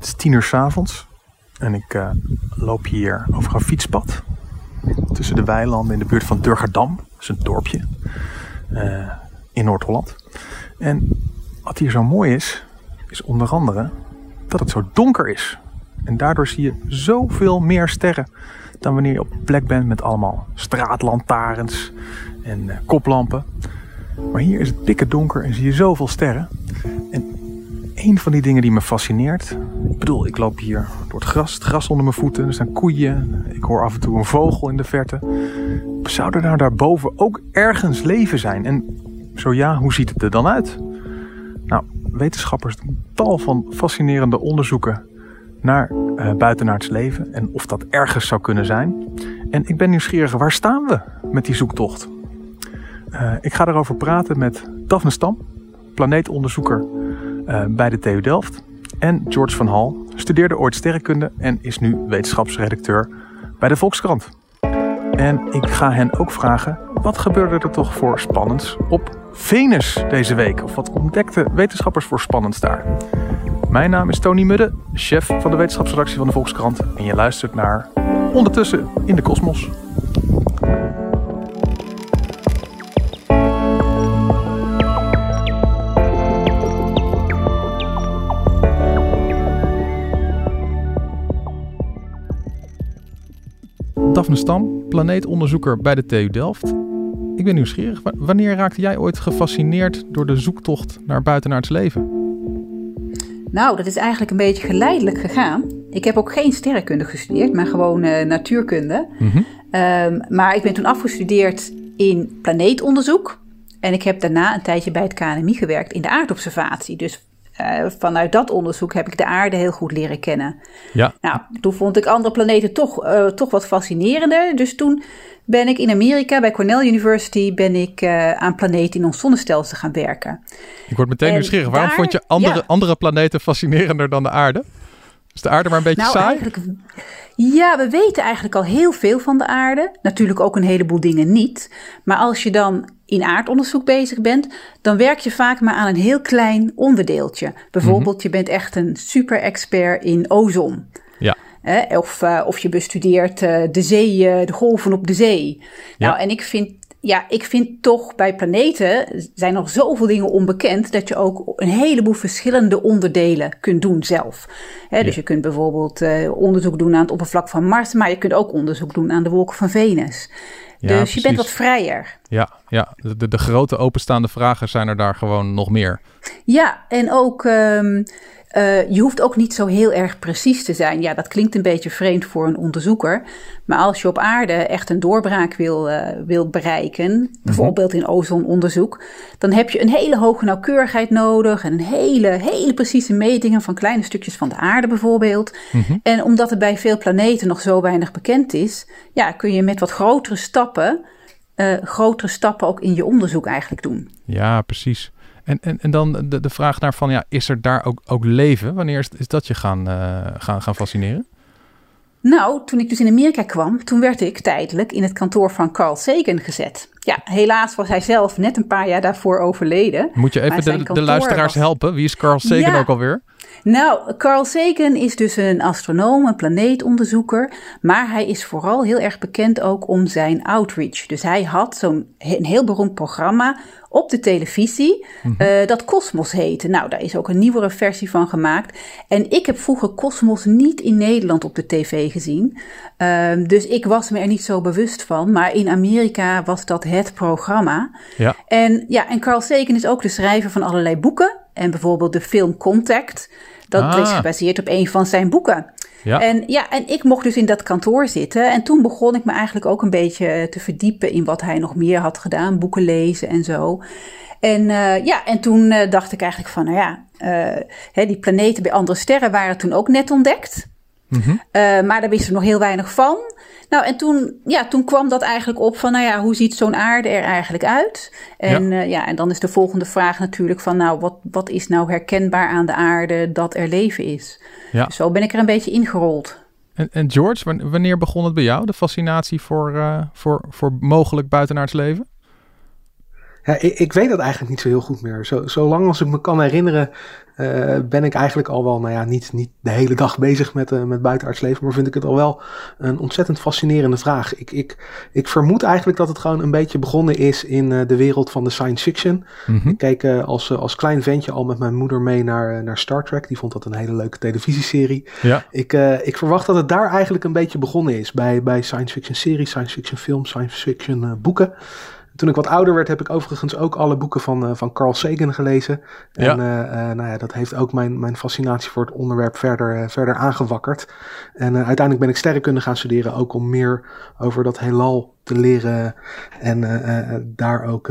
Het is tien uur s avonds en ik uh, loop hier over een fietspad tussen de weilanden in de buurt van Durgerdam. Dat is een dorpje uh, in Noord-Holland. En wat hier zo mooi is, is onder andere dat het zo donker is. En daardoor zie je zoveel meer sterren dan wanneer je op plek bent met allemaal straatlantaarns en uh, koplampen. Maar hier is het dikke donker en zie je zoveel sterren. En een van die dingen die me fascineert. Ik bedoel, ik loop hier door het gras, het gras onder mijn voeten. Er staan koeien. Ik hoor af en toe een vogel in de verte. Zou er nou daarboven ook ergens leven zijn? En zo ja, hoe ziet het er dan uit? Nou, wetenschappers doen tal van fascinerende onderzoeken naar uh, buitenaards leven en of dat ergens zou kunnen zijn. En ik ben nieuwsgierig, waar staan we met die zoektocht? Uh, ik ga erover praten met Daphne Stam, planeetonderzoeker uh, bij de TU Delft. En George van Hal studeerde ooit sterrenkunde en is nu wetenschapsredacteur bij de Volkskrant. En ik ga hen ook vragen, wat gebeurde er toch voor spannends op Venus deze week? Of wat ontdekten wetenschappers voor spannends daar? Mijn naam is Tony Mudde, chef van de wetenschapsredactie van de Volkskrant. En je luistert naar Ondertussen in de Kosmos. Daphne Stam, planeetonderzoeker bij de TU Delft. Ik ben nieuwsgierig. Wanneer raakte jij ooit gefascineerd door de zoektocht naar buitenaards leven? Nou, dat is eigenlijk een beetje geleidelijk gegaan. Ik heb ook geen sterrenkunde gestudeerd, maar gewoon uh, natuurkunde. -hmm. um, maar ik ben toen afgestudeerd in planeetonderzoek. En ik heb daarna een tijdje bij het KNMI gewerkt in de aardobservatie. Dus uh, vanuit dat onderzoek heb ik de aarde heel goed leren kennen. Ja. Nou, toen vond ik andere planeten toch, uh, toch wat fascinerender. Dus toen ben ik in Amerika bij Cornell University ben ik uh, aan planeten in ons zonnestelsel gaan werken. Ik word meteen nieuwsgierig. Waarom daar, vond je andere, ja. andere planeten fascinerender dan de aarde? Is de aarde maar een beetje nou, saai? Eigenlijk, ja, we weten eigenlijk al heel veel van de aarde. Natuurlijk ook een heleboel dingen niet. Maar als je dan in aardonderzoek bezig bent, dan werk je vaak maar aan een heel klein onderdeeltje. Bijvoorbeeld, mm-hmm. je bent echt een super-expert in ozon. Ja. Eh, of, uh, of je bestudeert uh, de zee, de golven op de zee. Ja. Nou, en ik vind ja, ik vind toch bij planeten zijn nog zoveel dingen onbekend dat je ook een heleboel verschillende onderdelen kunt doen zelf. He, dus je kunt bijvoorbeeld uh, onderzoek doen aan het oppervlak van Mars, maar je kunt ook onderzoek doen aan de wolken van Venus. Ja, dus precies. je bent wat vrijer. Ja, ja. De, de grote openstaande vragen zijn er daar gewoon nog meer. Ja, en ook. Um, uh, je hoeft ook niet zo heel erg precies te zijn. Ja, dat klinkt een beetje vreemd voor een onderzoeker. Maar als je op aarde echt een doorbraak wil, uh, wil bereiken, mm-hmm. bijvoorbeeld in ozononderzoek, dan heb je een hele hoge nauwkeurigheid nodig en een hele, hele precieze metingen van kleine stukjes van de aarde bijvoorbeeld. Mm-hmm. En omdat het bij veel planeten nog zo weinig bekend is, ja, kun je met wat grotere stappen, uh, grotere stappen ook in je onderzoek eigenlijk doen. Ja, precies. En, en, en dan de, de vraag naar van, ja, is er daar ook, ook leven? Wanneer is, is dat je gaan, uh, gaan, gaan fascineren? Nou, toen ik dus in Amerika kwam, toen werd ik tijdelijk in het kantoor van Carl Sagan gezet. Ja, helaas was hij zelf net een paar jaar daarvoor overleden. Moet je even de, de, luisteraars was... helpen? Wie is Carl Sagan ja. ook alweer? Nou, Carl Sagan is dus een astronoom, een planeetonderzoeker. Maar hij is vooral heel erg bekend ook om zijn outreach. Dus hij had zo'n een heel beroemd programma op de televisie. Mm-hmm. Uh, dat Cosmos heette. Nou, daar is ook een nieuwere versie van gemaakt. En ik heb vroeger Cosmos niet in Nederland op de tv gezien. Uh, dus ik was me er niet zo bewust van. Maar in Amerika was dat het programma. Ja. En, ja, en Carl Sagan is ook de schrijver van allerlei boeken. En bijvoorbeeld de film Contact. Dat ah. is gebaseerd op een van zijn boeken. Ja. En, ja, en ik mocht dus in dat kantoor zitten. En toen begon ik me eigenlijk ook een beetje te verdiepen in wat hij nog meer had gedaan. Boeken lezen en zo. En uh, ja, en toen uh, dacht ik eigenlijk van, nou ja, uh, hè, die planeten bij andere sterren waren toen ook net ontdekt. Mm-hmm. maar daar wisten we nog heel weinig van. Nou, en toen, ja, toen kwam dat eigenlijk op van, nou ja, hoe ziet zo'n aarde er eigenlijk uit? En ja. Uh, ja, en dan is de volgende vraag natuurlijk van, nou, wat, wat is nou herkenbaar aan de aarde dat er leven is? Ja. Dus zo ben ik er een beetje ingerold. En, en George, wanneer begon het bij jou, de fascinatie voor, uh, voor, voor mogelijk buitenaards leven? Ja, ik, ik, weet dat eigenlijk niet zo heel goed meer. Zo, zolang als ik me kan herinneren, uh, ben ik eigenlijk al wel, nou ja, niet, niet de hele dag bezig met, uh, met buitenaards leven, maar vind ik het al wel een ontzettend fascinerende vraag. Ik, ik, ik vermoed eigenlijk dat het gewoon een beetje begonnen is in uh, de wereld van de science fiction. Mm -hmm. Ik keek als, als klein ventje al met mijn moeder mee naar, naar Star Trek. Die vond dat een hele leuke televisieserie. Ja. Ik, ik verwacht dat het daar eigenlijk een beetje begonnen is. Bij, bij science fiction series, science fiction films, science fiction boeken. Toen ik wat ouder werd, heb ik overigens ook alle boeken van, uh, van Carl Sagan gelezen. En ja. Uh, uh, nou ja, dat heeft ook mijn, mijn fascinatie voor het onderwerp verder, verder aangewakkerd. En uiteindelijk ben ik sterrenkunde gaan studeren, ook om meer over dat heelal te leren. En daar ook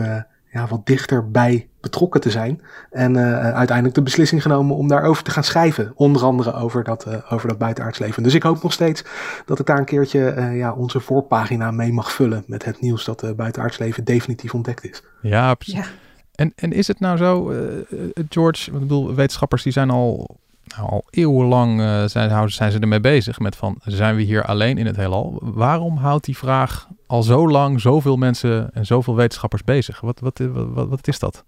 ja, wat dichter bij betrokken te zijn. En uh, uiteindelijk de beslissing genomen om daarover te gaan schrijven. Onder andere over dat, uh, over dat buitenaards leven. Dus ik hoop nog steeds dat ik daar een keertje uh, ja, onze voorpagina mee mag vullen. Met het nieuws dat uh, buitenaards leven definitief ontdekt is. Ja, precies. Ja. En, en is het nou zo, George, ik bedoel, wetenschappers die zijn al nou, al eeuwenlang uh, zijn, zijn ze ermee bezig met van, zijn we hier alleen in het heelal? Waarom houdt die vraag al zo lang zoveel mensen en zoveel wetenschappers bezig? Wat, wat, wat, wat is dat?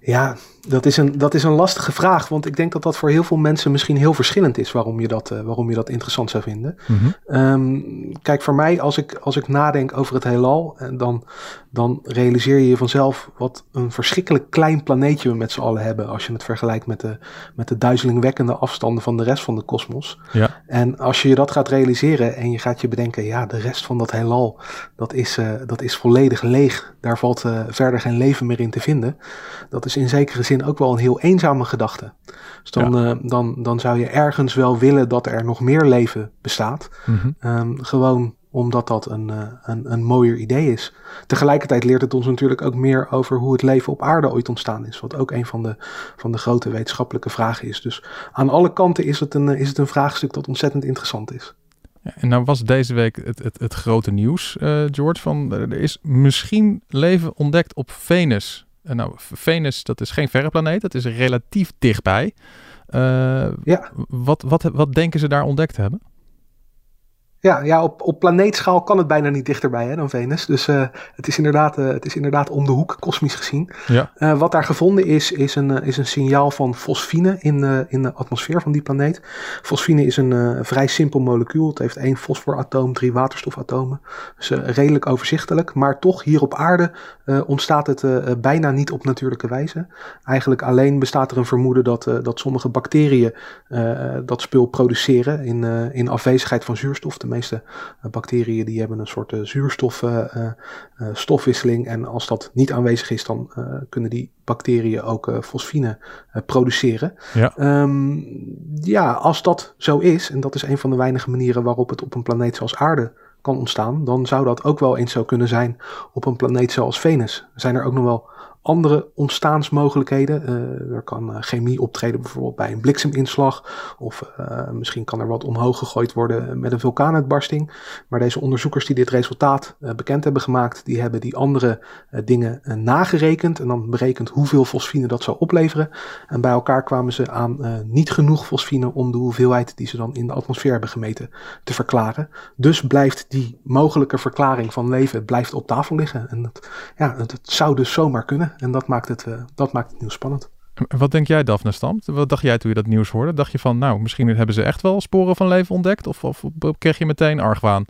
Ja, dat is, een, dat is een lastige vraag. Want ik denk dat dat voor heel veel mensen misschien heel verschillend is waarom je dat, uh, waarom je dat interessant zou vinden. Mm -hmm. um, kijk, voor mij, als ik, als ik nadenk over het heelal, en dan, dan realiseer je je vanzelf wat een verschrikkelijk klein planeetje we met z'n allen hebben. Als je het vergelijkt met de, met de duizelingwekkende afstanden van de rest van de kosmos. Ja. En als je je dat gaat realiseren en je gaat je bedenken, ja, de rest van dat heelal, dat is, uh, dat is volledig leeg. Daar valt uh, verder geen leven meer in te vinden. Dat is in zekere zin ook wel een heel eenzame gedachte. Dus dan, ja. uh, dan, dan zou je ergens wel willen dat er nog meer leven bestaat. Mm -hmm. um, gewoon omdat dat een, uh, een, een mooier idee is. Tegelijkertijd leert het ons natuurlijk ook meer over hoe het leven op aarde ooit ontstaan is. Wat ook een van de, van de grote wetenschappelijke vragen is. Dus aan alle kanten is het een, is het een vraagstuk dat ontzettend interessant is. Ja, en nou was deze week het, het, het grote nieuws, uh, George, van er is misschien leven ontdekt op Venus. Uh, nou, Venus, dat is geen verre planeet, dat is relatief dichtbij. Ja. wat, wat, wat denken ze daar ontdekt te hebben? Ja, ja op, op planeetschaal kan het bijna niet dichterbij hè, dan Venus. Dus uh, het, is inderdaad, uh, het is inderdaad om de hoek, kosmisch gezien. Ja. Uh, wat daar gevonden is, is een, is een signaal van fosfine in, in de atmosfeer van die planeet. Fosfine is een vrij simpel molecuul. Het heeft één fosforatoom, drie waterstofatomen. Dus redelijk overzichtelijk. Maar toch, hier op aarde ontstaat het bijna niet op natuurlijke wijze. Eigenlijk alleen bestaat er een vermoeden dat, dat sommige bacteriën dat spul produceren in, in afwezigheid van zuurstof de meeste uh, bacteriën die hebben een soort uh, zuurstofstofwisseling. Uh, en als dat niet aanwezig is, dan kunnen die bacteriën ook fosfine produceren. Ja. Um, ja, als dat zo is, en dat is een van de weinige manieren waarop het op een planeet zoals aarde kan ontstaan, dan zou dat ook wel eens zo kunnen zijn op een planeet zoals Venus. Zijn er ook nog wel andere ontstaansmogelijkheden. Uh, er kan uh, chemie optreden bijvoorbeeld bij een blikseminslag. Of uh, misschien kan er wat omhoog gegooid worden met een vulkaanuitbarsting. Maar deze onderzoekers die dit resultaat bekend hebben gemaakt, die hebben die andere dingen nagerekend. En dan berekend hoeveel fosfine dat zou opleveren. En bij elkaar kwamen ze aan niet genoeg fosfine om de hoeveelheid die ze dan in de atmosfeer hebben gemeten te verklaren. Dus blijft die mogelijke verklaring van leven blijft op tafel liggen. En dat, ja, het zou dus zomaar kunnen. En dat maakt het, uh, dat maakt het nieuws spannend. Wat denk jij, Daphne Stamt? Wat dacht jij toen je dat nieuws hoorde? Dacht je van, nou, misschien hebben ze echt wel sporen van leven ontdekt? Of, of kreeg je meteen argwaan?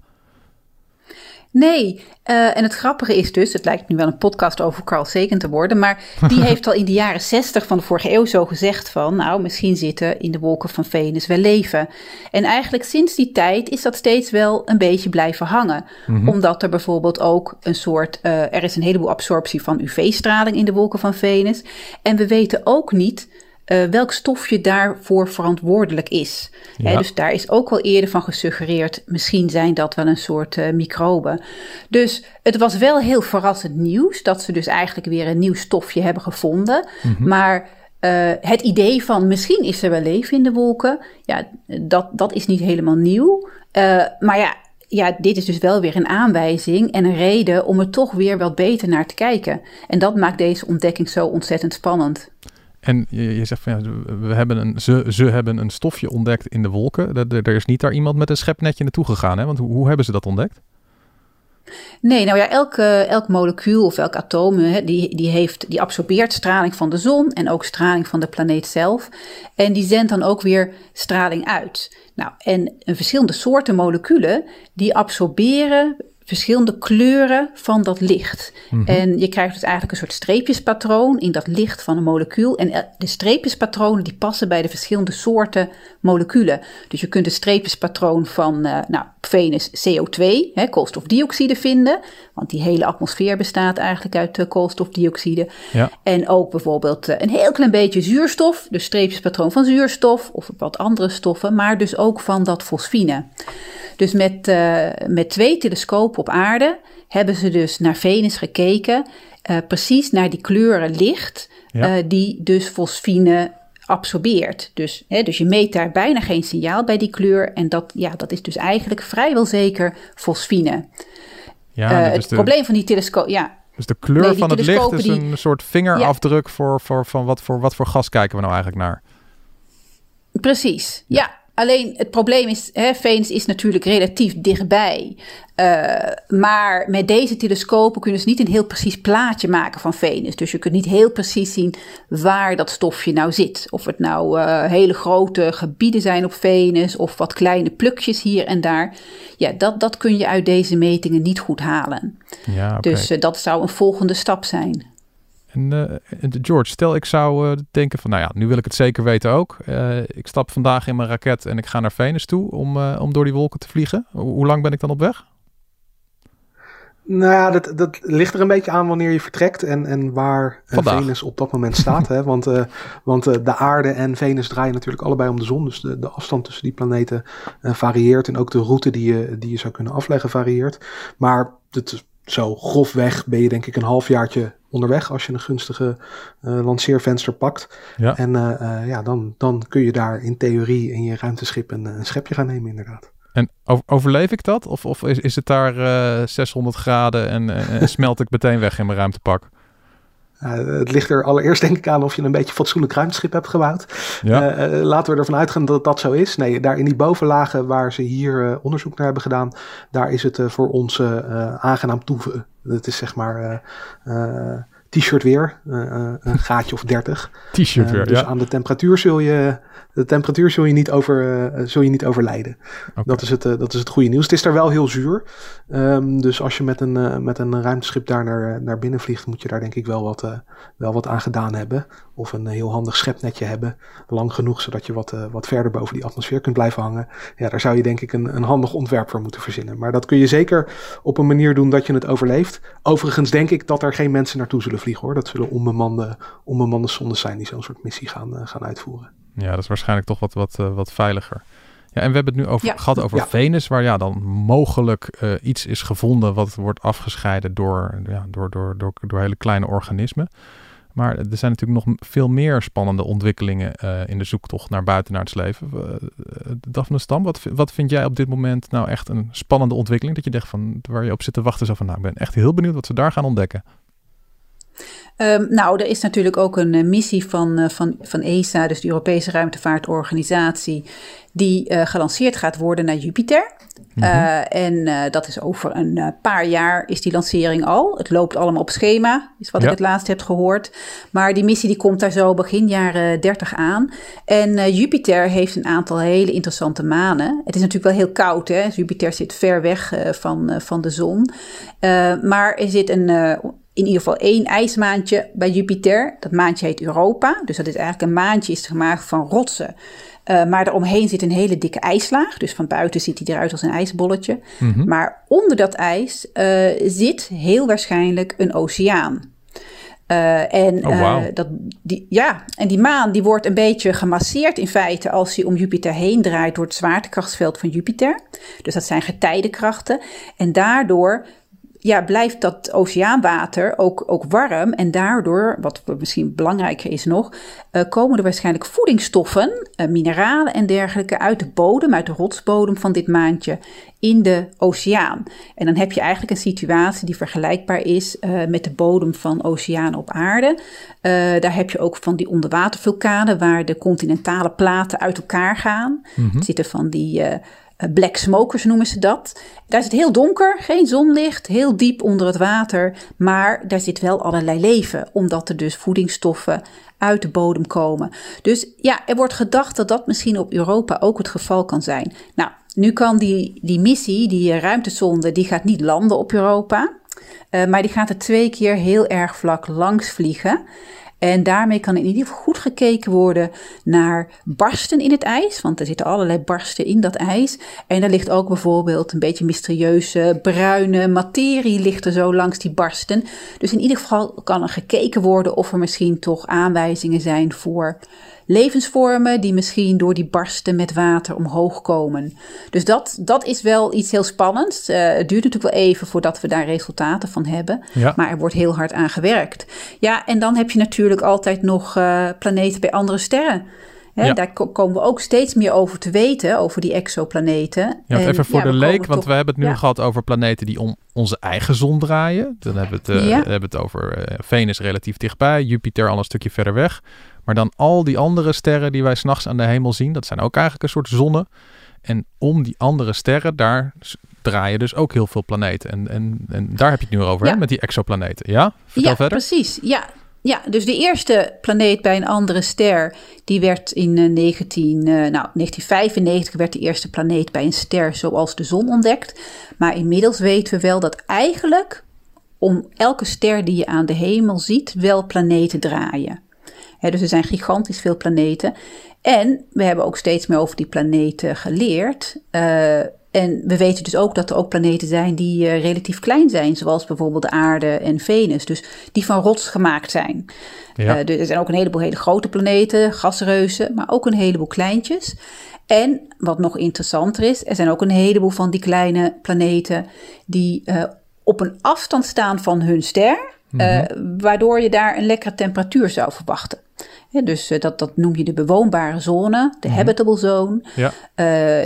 Nee, uh, en het grappige is dus, het lijkt nu wel een podcast over Carl Sagan te worden, maar die heeft al in de jaren 60 van de vorige eeuw zo gezegd van, nou, misschien zitten in de wolken van Venus wel leven. En eigenlijk sinds die tijd is dat steeds wel een beetje blijven hangen, mm-hmm. omdat er bijvoorbeeld ook een soort, uh, er is een heleboel absorptie van UV-straling in de wolken van Venus. En we weten ook niet uh, welk stofje daarvoor verantwoordelijk is. Ja. He, dus daar is ook al eerder van gesuggereerd, misschien zijn dat wel een soort uh, microben. Dus het was wel heel verrassend nieuws dat ze dus eigenlijk weer een nieuw stofje hebben gevonden. Mm-hmm. Maar uh, het idee van misschien is er wel leven in de wolken, ja, dat, dat is niet helemaal nieuw. maar ja, ja, dit is dus wel weer een aanwijzing en een reden om er toch weer wat beter naar te kijken. En dat maakt deze ontdekking zo ontzettend spannend. En je, zegt van ja, we hebben een, ze, ze hebben een stofje ontdekt in de wolken. Er, is niet daar iemand met een schepnetje naartoe gegaan, hè? Want hoe, hoe hebben ze dat ontdekt? Nee, nou ja, elk, elk molecuul of elk atoom hè, die, die, heeft, die absorbeert straling van de zon en ook straling van de planeet zelf. En die zendt dan ook weer straling uit. Nou, en een verschillende soorten moleculen die absorberen verschillende kleuren van dat licht. Mhm. En je krijgt dus eigenlijk een soort streepjespatroon in dat licht van een molecuul. En eh, de streepjespatronen die passen bij de verschillende soorten moleculen. Dus je kunt een streepjespatroon van uh, nou, Venus CO2, hè, koolstofdioxide vinden. Want die hele atmosfeer bestaat eigenlijk uit uh, koolstofdioxide. Ja. En ook bijvoorbeeld een heel klein beetje zuurstof. Dus streepjespatroon van zuurstof of wat andere stoffen. Maar dus ook van dat fosfine. Dus met, uh, met twee telescopen op aarde hebben ze dus naar Venus gekeken, uh, precies naar die kleuren licht, ja. uh, die dus fosfine absorbeert. Dus, hè, dus je meet daar bijna geen signaal bij die kleur en dat, ja, dat is dus eigenlijk vrijwel zeker fosfine. Ja, het probleem van die telescoop, ja, dus de kleur van het licht is een soort vingerafdruk voor, voor, van wat voor, wat voor gas kijken we nou eigenlijk naar? Precies, ja. Alleen het probleem is, hè, Venus is natuurlijk relatief dichtbij. Uh, maar met deze telescopen kunnen ze niet een heel precies plaatje maken van Venus. Dus je kunt niet heel precies zien waar dat stofje nou zit. Of het nou uh, hele grote gebieden zijn op Venus of wat kleine plukjes hier en daar. Ja, dat, dat kun je uit deze metingen niet goed halen. Ja, okay. Dus uh, dat zou een volgende stap zijn. En uh, George, stel ik zou uh, denken van, nou ja, nu wil ik het zeker weten ook. Uh, ik stap vandaag in mijn raket en ik ga naar Venus toe om, om door die wolken te vliegen. Hoe lang ben ik dan op weg? Nou ja, dat, dat ligt er een beetje aan wanneer je vertrekt en, en waar Venus op dat moment staat. hè? Want, want de aarde en Venus draaien natuurlijk allebei om de zon. Dus de, de afstand tussen die planeten varieert en ook de route die je, die je zou kunnen afleggen varieert. Maar het, zo grofweg ben je denk ik een halfjaartje onderweg als je een gunstige uh, lanceervenster pakt. Ja. En uh, uh, ja, dan, dan kun je daar in theorie in je ruimteschip een, een schepje gaan nemen inderdaad. En overleef ik dat? Of, of is, is het daar 600 graden en, en smelt ik meteen weg in mijn ruimtepak? Uh, het ligt er allereerst denk ik aan of je een beetje fatsoenlijk ruimteschip hebt gebouwd. Ja. Uh, laten we ervan uitgaan dat dat zo is. Nee, daar in die bovenlagen waar ze hier onderzoek naar hebben gedaan, daar is het voor ons aangenaam toeven. Het is zeg maar t-shirt weer, een gaatje of 30. T-shirt weer, Dus aan de temperatuur zul je de temperatuur zul je niet, over, zul je niet overlijden. Dat, is het, dat is het goede nieuws. Het is daar wel heel zuur. Um, dus als je met een, met een ruimteschip daar naar, naar binnen vliegt, moet je daar denk ik wel wat, wel wat aan gedaan hebben. Of een heel handig schepnetje hebben. Lang genoeg zodat je wat, wat verder boven die atmosfeer kunt blijven hangen. Ja, daar zou je denk ik een, een handig ontwerp voor moeten verzinnen. Maar dat kun je zeker op een manier doen dat je het overleeft. Overigens denk ik dat er geen mensen naartoe zullen vliegen hoor. Dat zullen onbemande, onbemande zondes zijn die zo'n soort missie gaan, gaan uitvoeren. Ja, dat is waarschijnlijk toch wat, wat, uh, wat veiliger. Ja, en we hebben het nu over, ja. gehad over ja. Venus, waar ja, dan mogelijk uh, iets is gevonden wat wordt afgescheiden door, ja, door, door, door, door hele kleine organismen. Maar er zijn natuurlijk nog veel meer spannende ontwikkelingen uh, in de zoektocht naar buiten naar het leven. Daphne Stam, wat, wat vind jij op dit moment nou echt een spannende ontwikkeling? Dat je denkt van waar je op zit te wachten, zo van nou, ik ben echt heel benieuwd wat ze daar gaan ontdekken. Um, nou, er is natuurlijk ook een uh, missie van, uh, van, van ESA, dus de Europese Ruimtevaartorganisatie, die uh, gelanceerd gaat worden naar Jupiter. Mm -hmm. en dat is over een paar jaar is die lancering al. Het loopt allemaal op schema, is wat ja. ik het laatst heb gehoord. Maar die missie die komt daar zo begin jaren 30 aan. En Jupiter heeft een aantal hele interessante manen. Het is natuurlijk wel heel koud, hè. Jupiter zit ver weg van, van de zon. maar er zit een in ieder geval één ijsmaantje bij Jupiter. Dat maantje heet Europa. Dus dat is eigenlijk een maantje is gemaakt van rotsen. Uh, maar daaromheen zit een hele dikke ijslaag. Dus van buiten ziet hij eruit als een ijsbolletje. Mm -hmm. Maar onder dat ijs uh, zit heel waarschijnlijk een oceaan. Uh, en, oh, wow. dat, die, ja, en die maan die wordt een beetje gemasseerd in feite als hij om Jupiter heen draait door het zwaartekrachtsveld van Jupiter. Dus dat zijn getijdenkrachten. En daardoor ja, blijft dat oceaanwater ook, ook warm. En daardoor, wat misschien belangrijker is nog, uh, komen er waarschijnlijk voedingsstoffen, uh, mineralen en dergelijke uit de bodem, uit de rotsbodem van dit maandje in de oceaan. En dan heb je eigenlijk een situatie die vergelijkbaar is uh, met de bodem van oceanen op aarde. daar heb je ook van die onderwatervulkanen waar de continentale platen uit elkaar gaan. Mm -hmm. Er zitten van die Eh, black smokers noemen ze dat. Daar zit heel donker, geen zonlicht, heel diep onder het water. Maar daar zit wel allerlei leven, omdat er dus voedingsstoffen uit de bodem komen. Dus ja, er wordt gedacht dat dat misschien op Europa ook het geval kan zijn. Nou, nu kan die, die missie, die eh, ruimtesonde, die gaat niet landen op Europa. Uh, maar die gaat er twee keer heel erg vlak langs vliegen. En daarmee kan in ieder geval goed gekeken worden naar barsten in het ijs. Want er zitten allerlei barsten in dat ijs. En er ligt ook bijvoorbeeld een beetje mysterieuze bruine materie ligt er zo langs die barsten. Dus in ieder geval kan er gekeken worden of er misschien toch aanwijzingen zijn voor levensvormen die misschien door die barsten met water omhoog komen. Dus dat, dat is wel iets heel spannends. Uh, het duurt natuurlijk wel even voordat we daar resultaten van hebben. Ja. Maar er wordt heel hard aan gewerkt. Ja, en dan heb je natuurlijk altijd nog uh, planeten bij andere sterren. ja. Daar komen we ook steeds meer over te weten, over die exoplaneten. Ja, even voor de leek, want we hebben het nu gehad over planeten die om onze eigen zon draaien. Dan hebben we het, uh, hebben het over Venus relatief dichtbij, Jupiter al een stukje verder weg. Maar dan al die andere sterren die wij s'nachts aan de hemel zien, dat zijn ook eigenlijk een soort zonnen. En om die andere sterren, daar draaien dus ook heel veel planeten. En, en, en daar heb je het nu over, hè, met die exoplaneten. Ja, vertel ja, verder. precies. Ja, ja, dus de eerste planeet bij een andere ster, die werd in 19, uh, eh, nou, 1995 werd de eerste planeet bij een ster zoals de zon ontdekt. Maar inmiddels weten we wel dat eigenlijk om elke ster die je aan de hemel ziet, wel planeten draaien dus er zijn gigantisch veel planeten. En we hebben ook steeds meer over die planeten geleerd. Uh, en we weten dus ook dat er ook planeten zijn die uh, relatief klein zijn, zoals bijvoorbeeld de aarde en Venus, dus die van rots gemaakt zijn. Ja. Uh, er zijn ook een heleboel hele grote planeten, gasreuzen, maar ook een heleboel kleintjes. En wat nog interessanter is, er zijn ook een heleboel van die kleine planeten die uh, op een afstand staan van hun ster, mm waardoor je daar een lekkere temperatuur zou verwachten dus eh, dat, dat noem je de bewoonbare zone, de mhm. habitable zone. Ja.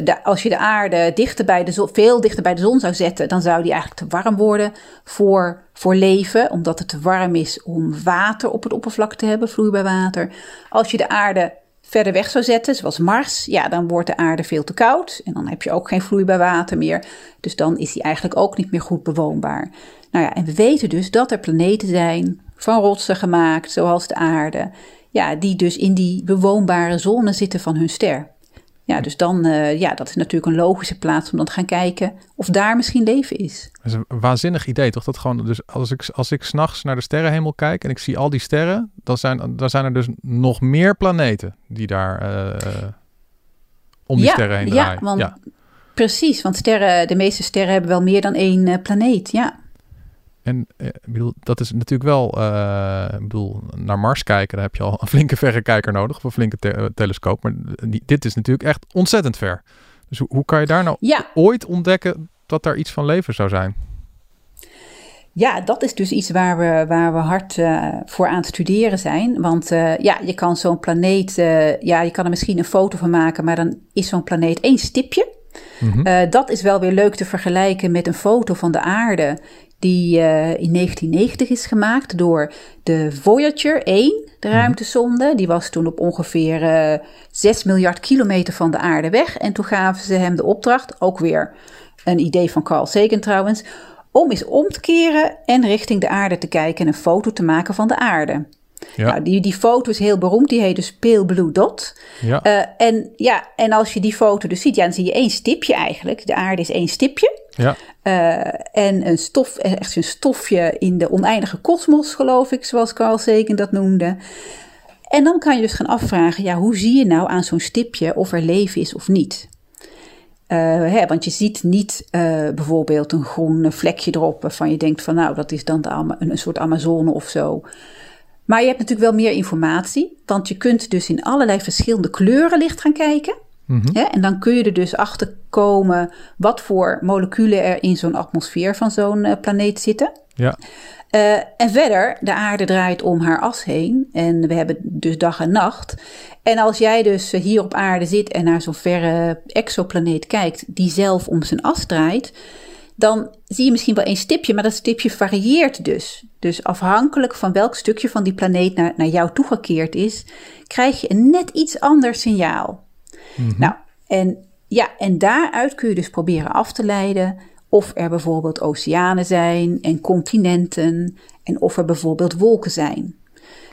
Uh, als je de aarde dichter bij de zon, veel dichter bij de zon zou zetten, dan zou die eigenlijk te warm worden voor, voor leven, omdat het te warm is om water op het oppervlak te hebben, vloeibaar water. Als je de aarde verder weg zou zetten, zoals Mars, ja, dan wordt de aarde veel te koud en dan heb je ook geen vloeibaar water meer. Dus dan is die eigenlijk ook niet meer goed bewoonbaar. Nou ja, en we weten dus dat er planeten zijn van rotsen gemaakt, zoals de aarde ja, die dus in die bewoonbare zone zitten van hun ster. Ja, dus dan, uh, ja, dat is natuurlijk een logische plaats om dan te gaan kijken of daar misschien leven is. Dat is een waanzinnig idee, toch? Dat gewoon, dus als ik, als ik s'nachts naar de sterrenhemel kijk en ik zie al die sterren, dan zijn, dan zijn er dus nog meer planeten die daar uh, om die sterren heen draaien. Ja, want, ja, precies, want sterren, de meeste sterren hebben wel meer dan één uh, planeet, ja. En eh, ik bedoel, dat is natuurlijk wel, uh, ik bedoel, naar Mars kijken, daar heb je al een flinke verrekijker nodig, of een flinke te telescoop. Maar dit is natuurlijk echt ontzettend ver. Dus hoe, hoe kan je daar nou ja. ooit ontdekken dat daar iets van leven zou zijn? Ja, dat is dus iets waar we, waar we hard uh, voor aan het studeren zijn. Want uh, ja, je kan zo'n planeet, uh, ja, je kan er misschien een foto van maken, maar dan is zo'n planeet één stipje. Mm -hmm. dat is wel weer leuk te vergelijken met een foto van de aarde die uh, in 1990 is gemaakt door de Voyager 1, de mhm. ruimtesonde. Die was toen op ongeveer uh, eh, 6 miljard kilometer van de aarde weg. En toen gaven ze hem de opdracht, ook weer een idee van Carl Sagan trouwens, om eens om te keren en richting de aarde te kijken en een foto te maken van de aarde. Ja. Nou, die, die foto is heel beroemd, die heet dus Pale Blue Dot. Ja. Uh, en, ja, en als je die foto dus ziet, ja, dan zie je één stipje eigenlijk. De aarde is één stipje. Ja. Uh, en een stof, echt een stofje in de oneindige kosmos, geloof ik, zoals Carl Sagan dat noemde. En dan kan je dus gaan afvragen, ja, hoe zie je nou aan zo'n stipje of er leven is of niet? Uh, hè, want je ziet niet uh, bijvoorbeeld een groen vlekje erop waarvan je denkt van nou, dat is dan de, een, een soort Amazone of zo. Maar je hebt natuurlijk wel meer informatie, want je kunt dus in allerlei verschillende kleuren licht gaan kijken. Mm en dan kun je er dus achter komen wat voor moleculen er in zo'n atmosfeer van zo'n uh, planeet zitten. Ja. Uh, en verder, de aarde draait om haar as heen en we hebben dus dag en nacht. En als jij dus hier op aarde zit en naar zo'n verre exoplaneet kijkt, die zelf om zijn as draait, dan zie je misschien wel een stipje, maar dat stipje varieert dus. Dus afhankelijk van welk stukje van die planeet naar, naar jou toegekeerd is, krijg je een net iets ander signaal. Mhm. Nou, en ja, en daaruit kun je dus proberen af te leiden of er bijvoorbeeld oceanen zijn en continenten en of er bijvoorbeeld wolken zijn.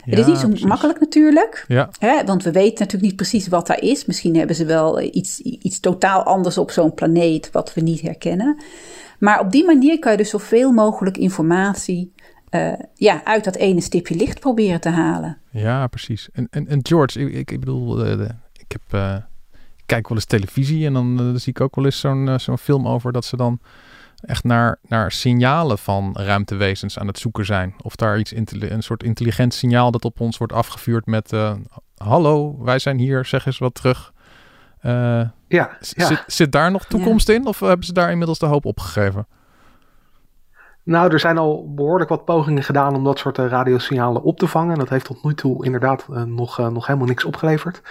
het is niet zo precies. makkelijk natuurlijk, Ja, hè, want we weten natuurlijk niet precies wat daar is. Misschien hebben ze wel iets, iets totaal anders op zo'n planeet wat we niet herkennen. Maar op die manier kan je dus zoveel mogelijk informatie eh, ja, uit dat ene stipje licht proberen te halen. ja precies. En, en, en George, ik, ik, bedoel, eh, ik, heb, eh, kijk wel eens televisie en dan zie ik ook wel eens zo'n zo'n film over dat ze dan echt naar, naar signalen van ruimtewezens aan het zoeken zijn. Of daar iets een soort intelligent signaal dat op ons wordt afgevuurd met hallo, wij zijn hier, zeg eens wat terug. Eh, Ja, zit, zit daar nog toekomst in of hebben ze daar inmiddels de hoop opgegeven? Nou, er zijn al behoorlijk wat pogingen gedaan om dat soort eh, radiosignalen op te vangen. Dat heeft tot nu toe inderdaad eh, nog, eh, nog helemaal niks opgeleverd.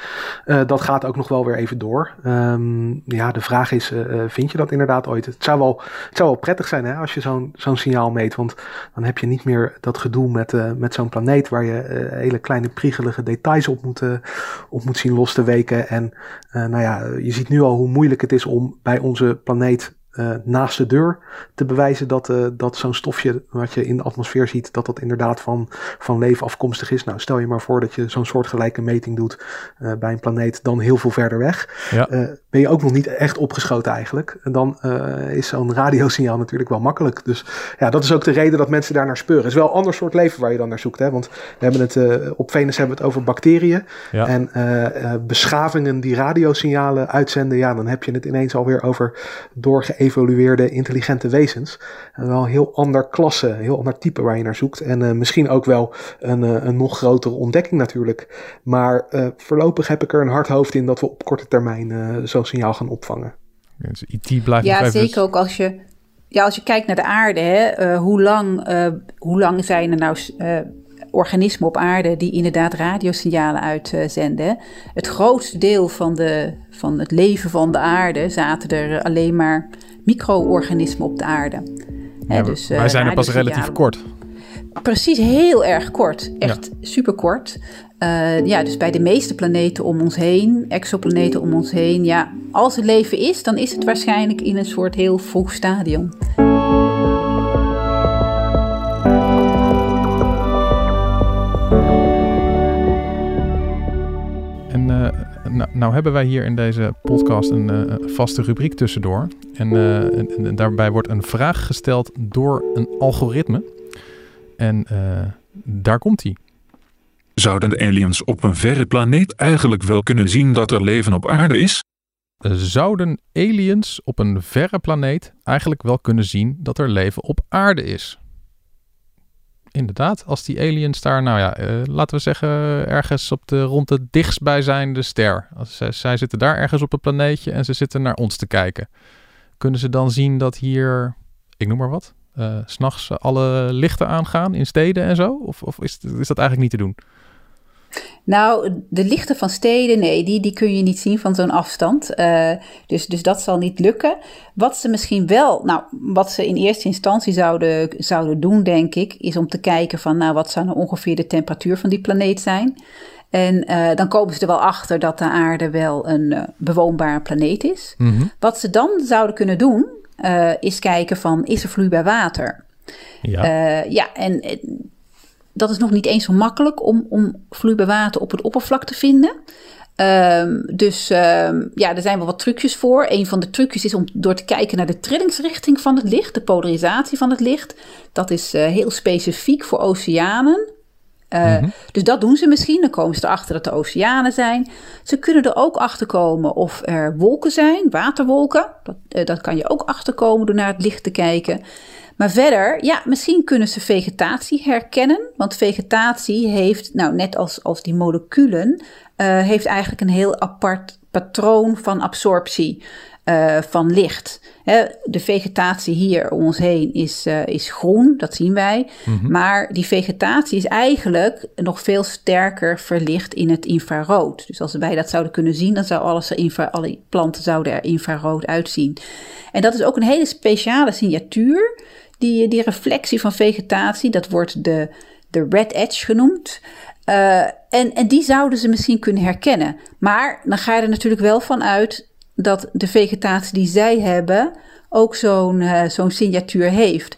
Dat gaat ook nog wel weer even door. Ehm, ja, de vraag is, vind je dat inderdaad ooit? Het zou wel, het zou wel prettig zijn hè, als je zo'n zo'n signaal meet. Want dan heb je niet meer dat gedoe met, met zo'n planeet... waar je hele kleine priegelige details op moet, op moet zien los te weken. En nou ja, je ziet nu al hoe moeilijk het is om bij onze planeet eh, naast de deur te bewijzen dat, eh, dat zo'n stofje wat je in de atmosfeer ziet, dat dat inderdaad van, van leven afkomstig is. Nou, stel je maar voor dat je zo'n soortgelijke meting doet eh, bij een planeet dan heel veel verder weg. Ja. Ben je ook nog niet echt opgeschoten eigenlijk. En dan is zo'n radiosignaal natuurlijk wel makkelijk. Dus ja, dat is ook de reden dat mensen daar naar speuren. Het is wel een ander soort leven waar je dan naar zoekt. Hè? Want we hebben het, op Venus hebben we het over bacteriën. Ja. En beschavingen die radiosignalen uitzenden, ja, dan heb je het ineens alweer over doorgeëvolueerde intelligente wezens. En wel een heel ander klasse, een heel ander type waar je naar zoekt. En eh, misschien ook wel een, eh, een nog grotere ontdekking natuurlijk. Maar eh, voorlopig heb ik er een hard hoofd in dat we op korte termijn eh, zo'n signaal gaan opvangen. Dus IT blijft Ja, even... zeker ook als je, ja, als je kijkt naar de aarde. Hè, hoe, lang, eh, hoe lang zijn er nou eh, organismen op aarde die inderdaad radiosignalen uitzenden? Het grootste deel van, de, van het leven van de aarde zaten er alleen maar micro-organismen op de aarde. Ja, dus, eh, wij zijn er pas radiosignalen. relatief kort. Precies, heel erg kort. Echt super kort. ja, dus bij de meeste planeten om ons heen, exoplaneten om ons heen, ja, als er leven is, dan is het waarschijnlijk in een soort heel vroeg stadium. Nou, nou hebben wij hier in deze podcast een eh, vaste rubriek tussendoor. En, eh, en- en daarbij wordt een vraag gesteld door een algoritme. En eh, daar komt hij. Zouden de aliens op een verre planeet eigenlijk wel kunnen zien dat er leven op aarde is? Zouden aliens op een verre planeet eigenlijk wel kunnen zien dat er leven op aarde is? Inderdaad, als die aliens daar, nou ja, eh, laten we zeggen, ergens op de rond de dichtstbijzijnde ster. Als zij, zij zitten daar ergens op een planeetje en ze zitten naar ons te kijken. Kunnen ze dan zien dat hier, ik noem maar wat, s s'nachts alle lichten aangaan in steden en zo? Of, of is, is dat eigenlijk niet te doen? Nou, de lichten van steden, nee, die, die kun je niet zien van zo'n afstand. Eh, dus, dus dat zal niet lukken. Wat ze misschien wel, nou, wat ze in eerste instantie zouden, zouden doen, denk ik, is om te kijken van, nou, wat zou nou ongeveer de temperatuur van die planeet zijn? En eh, dan komen ze er wel achter dat de aarde wel een eh, bewoonbare planeet is. Wat ze dan zouden kunnen doen, is kijken van, is er vloeibaar water? Ja. Ja, en dat is nog niet eens zo makkelijk om, om vloeibaar water op het oppervlak te vinden. Ehm, dus ehm, ja, er zijn wel wat trucjes voor. Een van de trucjes is om door te kijken naar de trillingsrichting van het licht, de polarisatie van het licht. Dat is eh, heel specifiek voor oceanen. Uh, Dus dat doen ze misschien. Dan komen ze erachter dat er oceanen zijn. Ze kunnen er ook achter komen of er wolken zijn, waterwolken. Dat, uh, dat kan je ook achterkomen door naar het licht te kijken. Maar verder, ja, misschien kunnen ze vegetatie herkennen. Want vegetatie heeft, nou net als, als die moleculen, uh, heeft eigenlijk een heel apart patroon van absorptie uh, van licht. He, de vegetatie hier om ons heen is, uh, is groen, dat zien wij. Mm-hmm. Maar die vegetatie is eigenlijk nog veel sterker verlicht in het infrarood. Dus als wij dat zouden kunnen zien, dan zou alles er alle planten zouden er infrarood uitzien. En dat is ook een hele speciale signatuur. Die, die reflectie van vegetatie, dat wordt de, de red edge genoemd. Uh, en, en die zouden ze misschien kunnen herkennen. Maar dan ga je er natuurlijk wel van uit dat de vegetatie die zij hebben ook zo'n uh, zo'n signatuur heeft.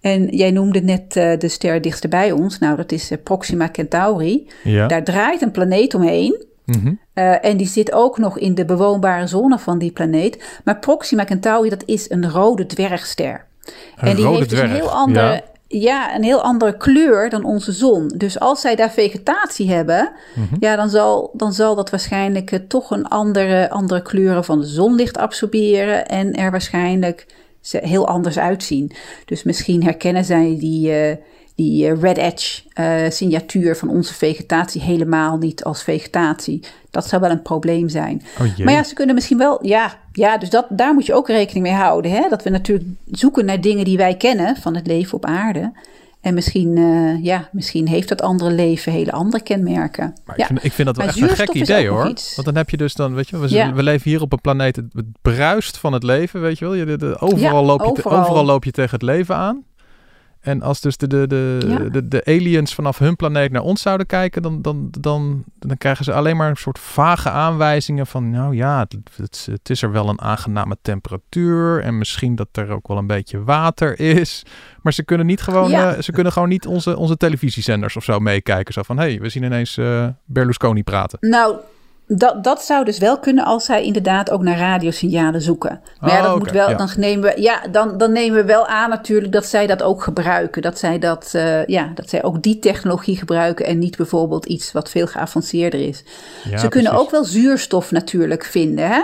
En jij noemde net uh, de ster dichtst bij ons. Nou, dat is Proxima Centauri. Ja. Daar draait een planeet omheen. Mhm. Uh, en die zit ook nog in de bewoonbare zone van die planeet. Maar Proxima Centauri, dat is een rode dwergster. Een en die heeft dus een heel andere, ja. ja. een heel andere kleur dan onze zon. Dus als zij daar vegetatie hebben, Mhm. ja, dan zal, dan zal dat waarschijnlijk eh, toch een andere, andere kleuren van de zonlicht absorberen. En er waarschijnlijk ze heel anders uitzien. Dus misschien herkennen zij die, eh, die eh, red edge eh, signatuur van onze vegetatie helemaal niet als vegetatie. Dat zou wel een probleem zijn. Oh. Maar ja, ze kunnen misschien wel. Ja, ja dus dat, daar moet je ook rekening mee houden. Hè? Dat we natuurlijk zoeken naar dingen die wij kennen van het leven op aarde. En misschien, eh, ja, misschien heeft dat andere leven hele andere kenmerken. Maar ja. ik, vind, ik vind dat wel Maar echt een gek idee hoor. Want dan heb je dus dan, weet je, we, Ja. we leven hier op een planeet, het, bruist van het leven, weet je wel. Je, de, de- overal, Ja, loop je te- overal loop je tegen het leven aan. En als dus de, de, de, Ja. de, de aliens vanaf hun planeet naar ons zouden kijken, dan, dan, dan, dan krijgen ze alleen maar een soort vage aanwijzingen van, nou ja, het, het, het is er wel een aangename temperatuur en misschien dat er ook wel een beetje water is. Maar ze kunnen niet gewoon, Ja. eh, ze kunnen gewoon niet onze, onze televisiezenders of zo meekijken. Zo van, hé, hey, we zien ineens eh, Berlusconi praten. Nou, dat, dat zou dus wel kunnen als zij inderdaad ook naar radiosignalen zoeken. Maar ja, Oh, dat moet wel, ja. dan nemen we, ja, dan, dan nemen we wel aan natuurlijk dat zij dat ook gebruiken. Dat zij, dat, eh, ja, dat zij ook die technologie gebruiken en niet bijvoorbeeld iets wat veel geavanceerder is. Ja, Ze kunnen ook wel zuurstof natuurlijk vinden. Hè?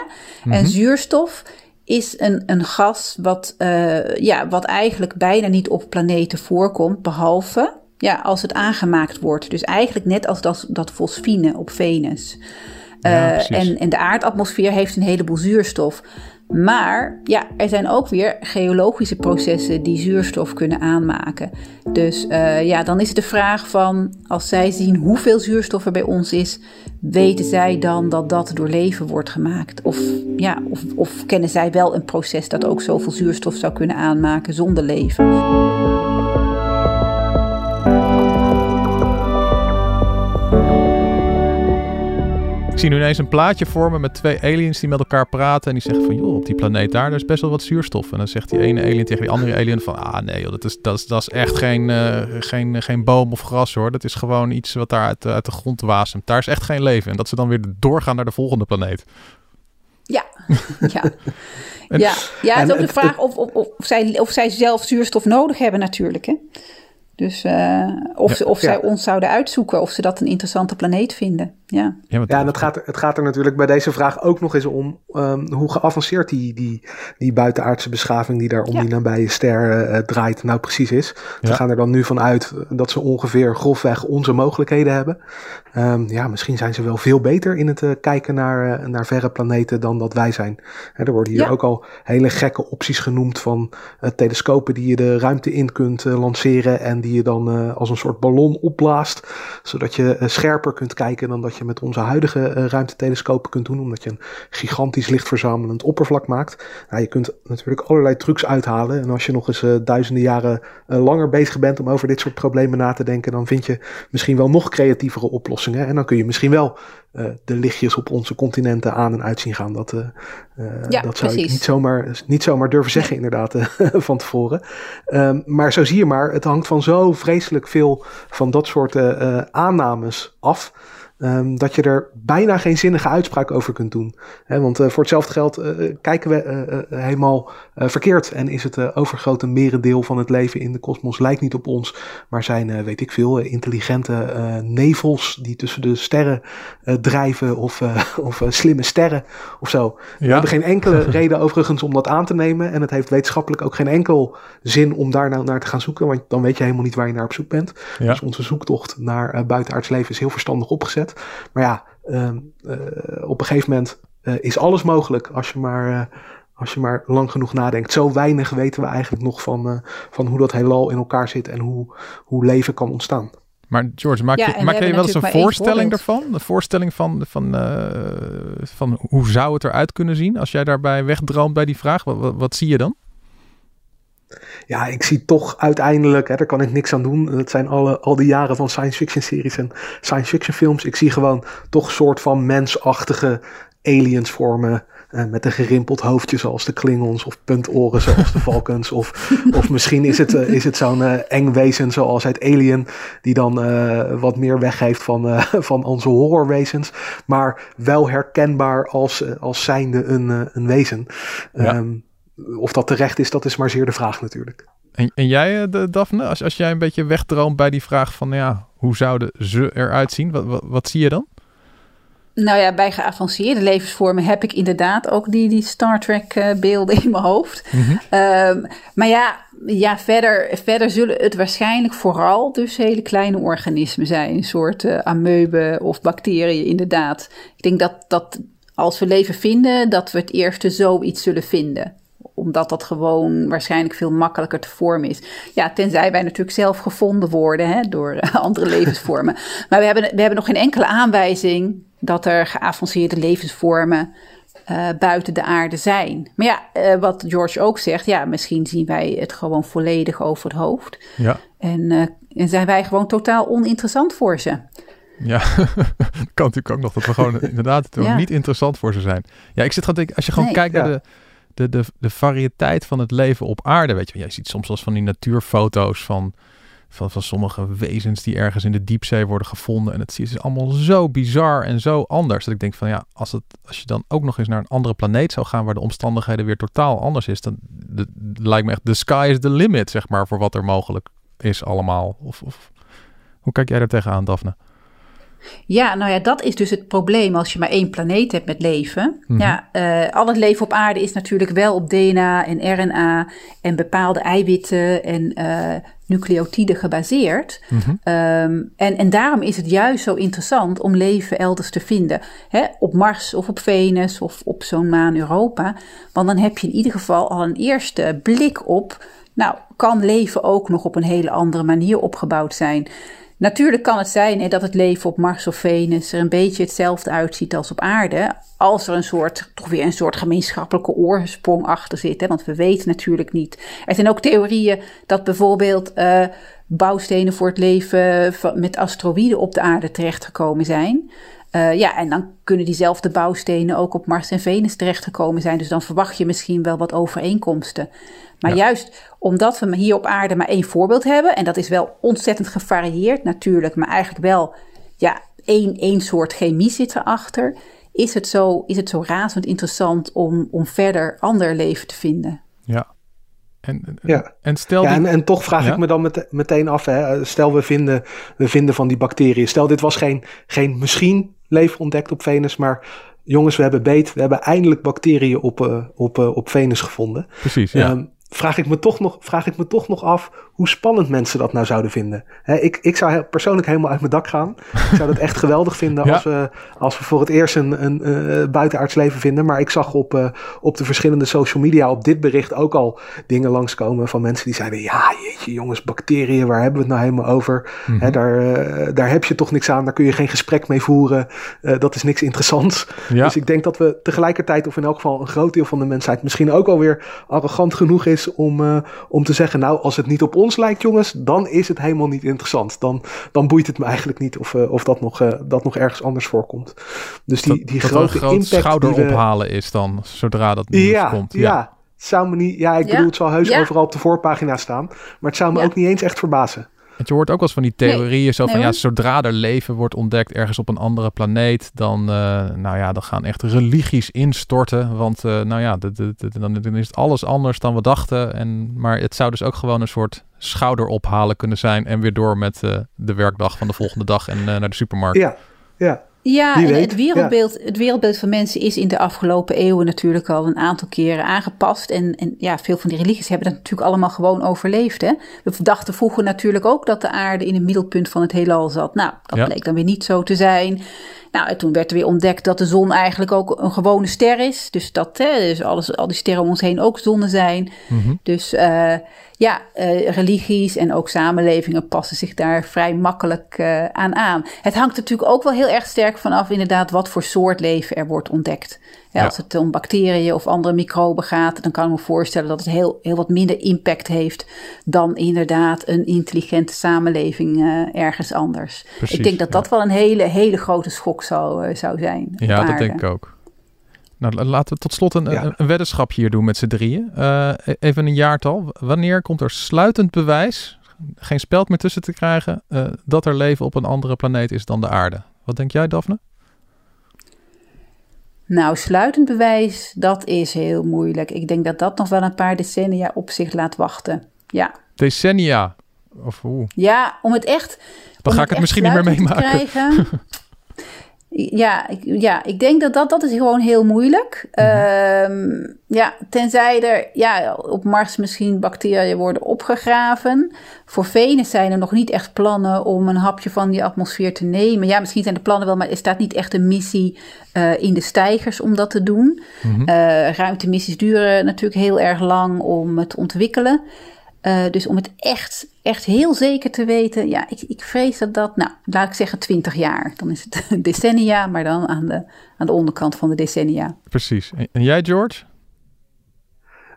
En zuurstof is een, een gas wat, eh, ja, wat eigenlijk bijna niet op planeten voorkomt, behalve ja, als het aangemaakt wordt. Dus eigenlijk net als dat, dat fosfine op Venus. Ja, Eh, en de aardatmosfeer heeft een heleboel zuurstof. Maar ja, er zijn ook weer geologische processen die zuurstof kunnen aanmaken. Dus eh, ja, dan is de vraag van als zij zien hoeveel zuurstof er bij ons is, weten zij dan dat dat door leven wordt gemaakt? Of, ja, of, of kennen zij wel een proces dat ook zoveel zuurstof zou kunnen aanmaken zonder leven? Ik zie nu ineens een plaatje vormen met twee aliens die met elkaar praten. En die zeggen van, joh, op die planeet daar, daar is best wel wat zuurstof. En dan zegt die ene alien tegen die andere alien van, ah nee joh, dat is, dat is, dat is echt geen, eh, geen, geen boom of gras hoor. Dat is gewoon iets wat daar uit, de- uit de grond wasemt. Daar is echt geen leven. En dat ze dan weer doorgaan naar de volgende planeet. Ja, ja. En- ja, ja het is ook de vraag of, of, of, zij, of zij zelf zuurstof nodig hebben natuurlijk. Hè? Dus eh, of, Ja. ze, of Ja. zij ons zouden uitzoeken of ze dat een interessante planeet vinden. Ja, Ja, Ja, en het gaat, er- het gaat er natuurlijk bij deze vraag ook nog eens om ehm, hoe geavanceerd die, die, die buitenaardse beschaving die daar om Ja. die nabije ster eh, draait nou precies is. Ja. We gaan er dan nu van uit dat ze ongeveer grofweg onze mogelijkheden hebben. Ehm, ja, misschien zijn ze wel veel beter in het eh, kijken naar, eh, naar verre planeten dan dat wij zijn. Hè, er worden hier Ja. ook al hele gekke opties genoemd van eh, telescopen die je de ruimte in kunt eh, lanceren en die je dan eh, als een soort ballon opblaast, zodat je eh, scherper kunt kijken dan dat je met onze huidige eh, ruimtetelescopen kunt doen, omdat je een gigantisch lichtverzamelend oppervlak maakt. Nou, je kunt natuurlijk allerlei trucs uithalen en als je nog eens duizenden jaren langer bezig bent om over dit soort problemen na te denken, dan vind je misschien wel nog creatievere oplossingen en dan kun je misschien wel de lichtjes op onze continenten aan en uit zien gaan. Dat, Ja, dat zou ik precies. niet zomaar, niet zomaar durven zeggen, inderdaad, eh, van tevoren. Ehm, maar zo zie je maar, het hangt van zo vreselijk veel van dat soort eh, eh, aannames af. Ehm, dat je er bijna geen zinnige uitspraak over kunt doen. Want eh, voor hetzelfde geld eh, eh, kijken we helemaal verkeerd. En is het overgrote merendeel van het leven in de kosmos lijkt niet op ons. Maar zijn, weet ik veel, intelligente nevels die tussen de sterren drijven. Of, of slimme sterren of zo. We Ja. hebben geen enkele reden overigens om dat aan te nemen. En het heeft wetenschappelijk ook geen enkel zin om daar nou naar te gaan zoeken. Want dan weet je helemaal niet waar je naar op zoek bent. Ja. Dus onze zoektocht naar buitenaards leven is heel verstandig opgezet. Maar ja, ehm, eh, op een gegeven moment eh, is alles mogelijk als je maar... eh, als je maar lang genoeg nadenkt. Zo weinig weten we eigenlijk nog van, eh, van hoe dat heelal in elkaar zit en hoe, hoe leven kan ontstaan. Maar George, maak, Ja, je, maak wel eens een voorstelling daarvan? Een voorstelling van, van, eh, van hoe zou het eruit kunnen zien als jij daarbij wegdroomt bij die vraag? Wat, wat, wat zie je dan? Ja, ik zie toch uiteindelijk, hè, daar kan ik niks aan doen. Het zijn alle, al die jaren van science fiction series en science fiction films. Ik zie gewoon toch een soort van mensachtige aliens vormen uh, met een gerimpeld hoofdje zoals de Klingons of puntoren zoals de Falcons. of, of misschien is het, uh, is het zo'n uh, eng wezen zoals uit Alien die dan wat meer weggeeft van, van onze horrorwezens. Maar wel herkenbaar als, als zijnde een, een wezen. Ja. Um, of dat terecht is, dat is maar zeer de vraag natuurlijk. En, en jij, de, Daphne, als, als jij een beetje wegdroomt bij die vraag van ja, hoe zouden ze eruit zien? Wat, wat, wat zie je dan? Nou ja, bij geavanceerde levensvormen heb ik inderdaad ook die, die Star Trek uh, beelden in mijn hoofd. Mm um, maar ja, ja verder, verder zullen het waarschijnlijk vooral dus hele kleine organismen zijn. Een soort uh, ameuben of bacteriën inderdaad. Ik denk dat, dat als we leven vinden, dat we het eerste zoiets zullen vinden omdat dat gewoon waarschijnlijk veel makkelijker te vormen is. Ja, tenzij wij natuurlijk zelf gevonden worden hè, door andere levensvormen. Maar we hebben, we hebben nog geen enkele aanwijzing dat er geavanceerde levensvormen uh, buiten de aarde zijn. Maar ja, uh, wat George ook zegt, ja, misschien zien wij het gewoon volledig over het hoofd. Ja. En, uh, en zijn wij gewoon totaal oninteressant voor ze. Ja, kan natuurlijk ook nog dat we gewoon inderdaad ja. niet interessant voor ze zijn. Ja, ik zit gewoon denken, als je gewoon nee, kijkt ja. naar de, de, de, variëteit van het leven op aarde, weet je, jij ziet soms als van die natuurfoto's van van, van sommige wezens die ergens in de diepzee worden gevonden. En het is allemaal zo bizar en zo anders. Dat ik denk van ja, als, het, als je dan ook nog eens naar een andere planeet zou gaan waar de omstandigheden weer totaal anders is, dan de, lijkt me echt, the sky is the limit, zeg maar, voor wat er mogelijk is allemaal. Of, of hoe kijk jij er tegenaan, Daphne? Ja, nou ja, dat is dus het probleem als je maar één planeet hebt met leven. Mm -hmm. Ja, uh, al het leven op aarde is natuurlijk wel op DNA en RNA en bepaalde eiwitten en uh, nucleotiden gebaseerd. Mm -hmm. um, en, en daarom is het juist zo interessant om leven elders te vinden. Hè, op Mars of op Venus of op zo'n maan Europa. Want dan heb je in ieder geval al een eerste blik op... Nou, kan leven ook nog op een hele andere manier opgebouwd zijn... Natuurlijk kan het zijn hè, dat het leven op Mars of Venus er een beetje hetzelfde uitziet als op aarde. Als er een soort, toch weer een soort gemeenschappelijke oorsprong achter zit. Hè, want we weten natuurlijk niet. Er zijn ook theorieën dat bijvoorbeeld uh, bouwstenen voor het leven met asteroïden op de aarde terechtgekomen zijn. Uh, ja, en dan kunnen diezelfde bouwstenen ook op Mars en Venus terechtgekomen zijn. Dus dan verwacht je misschien wel wat overeenkomsten. Maar ja. juist omdat we hier op aarde maar één voorbeeld hebben, en dat is wel ontzettend gevarieerd natuurlijk, maar eigenlijk wel ja, één, één soort chemie zit erachter, is het zo, is het zo razend interessant om, om verder ander leven te vinden. En, ja. en stel. Ja, en, en toch vraag ja? ik me dan met, meteen af, hè, stel we vinden, we vinden van die bacteriën, stel dit was geen, geen misschien leven ontdekt op Venus, maar jongens, we hebben beet, we hebben eindelijk bacteriën op, uh, op, uh, op Venus gevonden. Precies, ja. Um, vraag ik me toch nog, vraag ik me toch nog af hoe spannend mensen dat nou zouden vinden. He, ik, ik zou persoonlijk helemaal uit mijn dak gaan. Ik zou dat echt geweldig vinden ja. als, we, als we voor het eerst een, een uh, buitenaards leven vinden. Maar ik zag op, uh, op de verschillende social media op dit bericht ook al dingen langskomen van mensen die zeiden: Ja, jeetje jongens, bacteriën, waar hebben we het nou helemaal over? He, daar, uh, daar heb je toch niks aan, daar kun je geen gesprek mee voeren. dat is niks interessants. Ja. Dus ik denk dat we tegelijkertijd, of in elk geval een groot deel van de mensheid, misschien ook alweer arrogant genoeg is om, om te zeggen: Nou, als het niet op ons ons lijkt, jongens, dan is het helemaal niet interessant. Dan, dan boeit het me eigenlijk niet of, uh, of dat, nog, uh, dat nog ergens anders voorkomt. Dus die, die dat grote groot impact. schouder die we... ophalen is dan, zodra dat nieuws ja, komt. Ja, ja. Het zou me niet, ja, ik ja. bedoel, het zal heus overal op de voorpagina staan. Maar het zou me ook niet eens echt verbazen. Want je hoort ook wel eens van die theorieën nee, zo van nee, ja, zodra er leven wordt ontdekt ergens op een andere planeet, dan, uh, nou ja, dan gaan echt religies instorten. Want uh, nou ja, dan is het alles anders dan we dachten. En, maar het zou dus ook gewoon een soort schouder ophalen kunnen zijn en weer door met uh, de werkdag van de volgende dag en naar de supermarkt. Ja, ja. Ja, en het wereldbeeld, ja. het wereldbeeld van mensen is in de afgelopen eeuwen natuurlijk al een aantal keren aangepast. En, en ja, veel van die religies hebben dat natuurlijk allemaal gewoon overleefd. Hè? We dachten vroeger natuurlijk ook dat de aarde in het middelpunt van het heelal zat. Nou, dat ja. bleek dan weer niet zo te zijn. Nou, en toen werd er weer ontdekt dat de zon eigenlijk ook een gewone ster is. Dus dat hè, dus alles, al die sterren om ons heen ook zonnen zijn. Mm-hmm. Dus uh, ja, uh, religies en ook samenlevingen passen zich daar vrij makkelijk uh, aan aan. Het hangt natuurlijk ook wel heel erg sterk vanaf inderdaad wat voor soort leven er wordt ontdekt. Ja, als het om bacteriën of andere microben gaat, dan kan ik me voorstellen dat het heel, heel wat minder impact heeft dan inderdaad een intelligente samenleving uh, ergens anders. Precies, ik denk dat dat wel een hele, hele grote schok zou, uh, zou zijn. Ja, dat denk ik ook. Nou, laten we tot slot een, Ja. een, een weddenschapje hier doen met z'n drieën. Eh, e- even een jaartal. Wanneer komt er sluitend bewijs, geen speld meer tussen te krijgen, eh, dat er leven op een andere planeet is dan de aarde? Wat denk jij, Daphne? Nou, sluitend bewijs, dat is heel moeilijk. Ik denk dat dat nog wel een paar decennia op zich laat wachten. Ja, Decennia. Of hoe? ja om het echt. Dan ga ik het echt misschien niet meer meemaken. Ja, ik, ja, ik denk dat dat, dat is gewoon heel moeilijk. Ehm, ja, tenzij er ja, op Mars misschien bacteriën worden opgegraven. Voor Venus zijn er nog niet echt plannen om een hapje van die atmosfeer te nemen. Ja, misschien zijn er plannen wel, maar er staat niet echt een missie eh, in de stijgers om dat te doen. Mhm. Eh, ruimtemissies duren natuurlijk heel erg lang om het te ontwikkelen. Eh, dus om het echt, echt heel zeker te weten, ja, ik, ik vrees dat dat, nou, laat ik zeggen 20 jaar. Dan is het decennia, maar dan aan de, aan de onderkant van de decennia. Precies. En, en jij, George?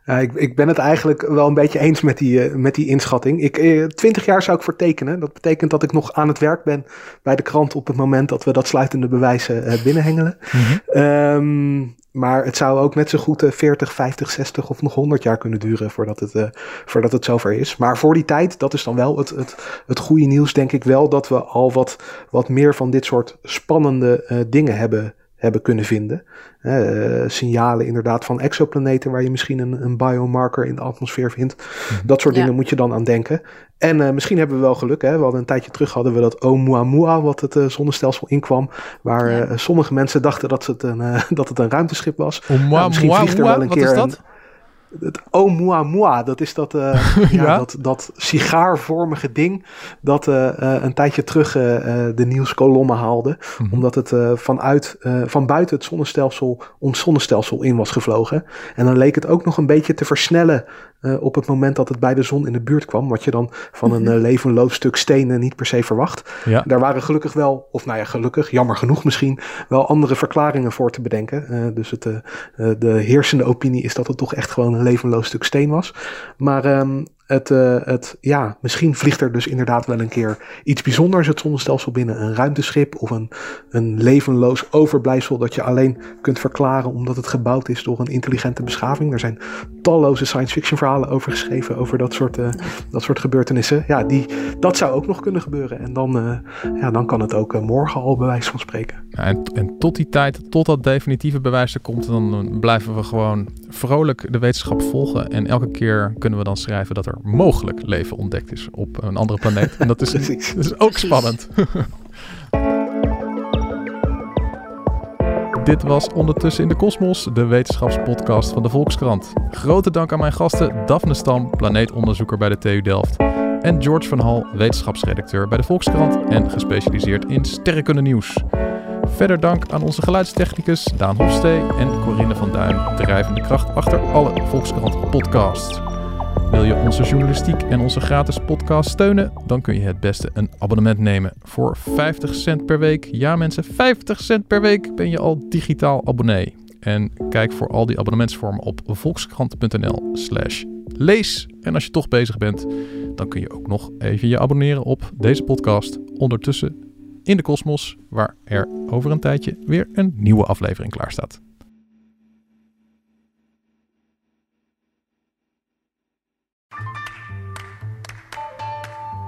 Ik, ik ben het eigenlijk wel een beetje eens met die, eh, met die inschatting. Ik, eh, 20 jaar zou ik voor tekenen. Dat betekent dat ik nog aan het werk ben bij de krant op het moment dat we dat sluitende bewijs eh, binnenhengelen. Ehm, maar het zou ook net zo goed eh, 40, 50, 60 of nog 100 jaar kunnen duren voordat het, eh, voordat het zover is. Maar voor die tijd, dat is dan wel het, het, het goede nieuws, denk ik wel, dat we al wat, wat meer van dit soort spannende eh, dingen hebben, hebben kunnen vinden. Eh, signalen inderdaad van exoplaneten waar je misschien een, een biomarker in de atmosfeer vindt. Dat soort Ja. dingen moet je dan aan denken. En eh, misschien hebben we wel geluk. Hè? We hadden een tijdje terug hadden we dat Oumuamua, wat het eh, zonnestelsel inkwam. Waar Ja. eh, sommige mensen dachten dat het een, eh, dat het een ruimteschip was. Oumuamua, Nou, misschien vliegt er wel een wat keer is dat? een- Het Oumuamua, dat is dat, eh, ja, Ja? dat, dat sigaarvormige ding dat eh, eh, een tijdje terug eh, de nieuwskolommen haalde. Mhm. Omdat het vanuit, van buiten het zonnestelsel ons zonnestelsel in was gevlogen. En dan leek het ook nog een beetje te versnellen eh, op het moment dat het bij de zon in de buurt kwam. Wat je dan van een eh, levenloos stuk stenen niet per se verwacht. Ja. Daar waren gelukkig wel, of nou ja, gelukkig, jammer genoeg misschien, wel andere verklaringen voor te bedenken. Eh, dus het, de heersende opinie is dat het toch echt gewoon een levenloos stuk steen was. Maar ehm, het, eh, het, ja, misschien vliegt er dus inderdaad wel een keer iets bijzonders het zonnestelsel binnen. Een ruimteschip of een, een levenloos overblijfsel dat je alleen kunt verklaren omdat het gebouwd is door een intelligente beschaving. Er zijn talloze science fiction verhalen over geschreven over dat soort, eh, dat soort gebeurtenissen. Ja, die, dat zou ook nog kunnen gebeuren. En dan, eh, ja, dan kan het ook morgen al bij wijze van spreken. En, en tot die tijd, tot dat definitieve bewijs er komt, dan blijven we gewoon vrolijk de wetenschap volgen. En elke keer kunnen we dan schrijven dat er mogelijk leven ontdekt is op een andere planeet. En dat is, Precies. dat is ook spannend. Dit was Ondertussen in de Kosmos, de wetenschapspodcast van de Volkskrant. Grote dank aan mijn gasten Daphne Stam, planeetonderzoeker bij de TU Delft. En George van Hal, wetenschapsredacteur bij de Volkskrant en gespecialiseerd in sterrenkunde nieuws. Verder dank aan onze geluidstechnicus Daan Hofstee en Corinne van Duin, drijvende kracht achter alle Volkskrant podcasts. Wil je onze journalistiek en onze gratis podcast steunen? Dan kun je het beste een abonnement nemen. Voor 50 cent per week, ja mensen, 50 cent per week ben je al digitaal abonnee. En kijk voor al die abonnementsvormen op volkskrant.nl lees. En als je toch bezig bent, dan kun je ook nog even je abonneren op deze podcast. Ondertussen in de kosmos, waar er over een tijdje weer een nieuwe aflevering klaar staat.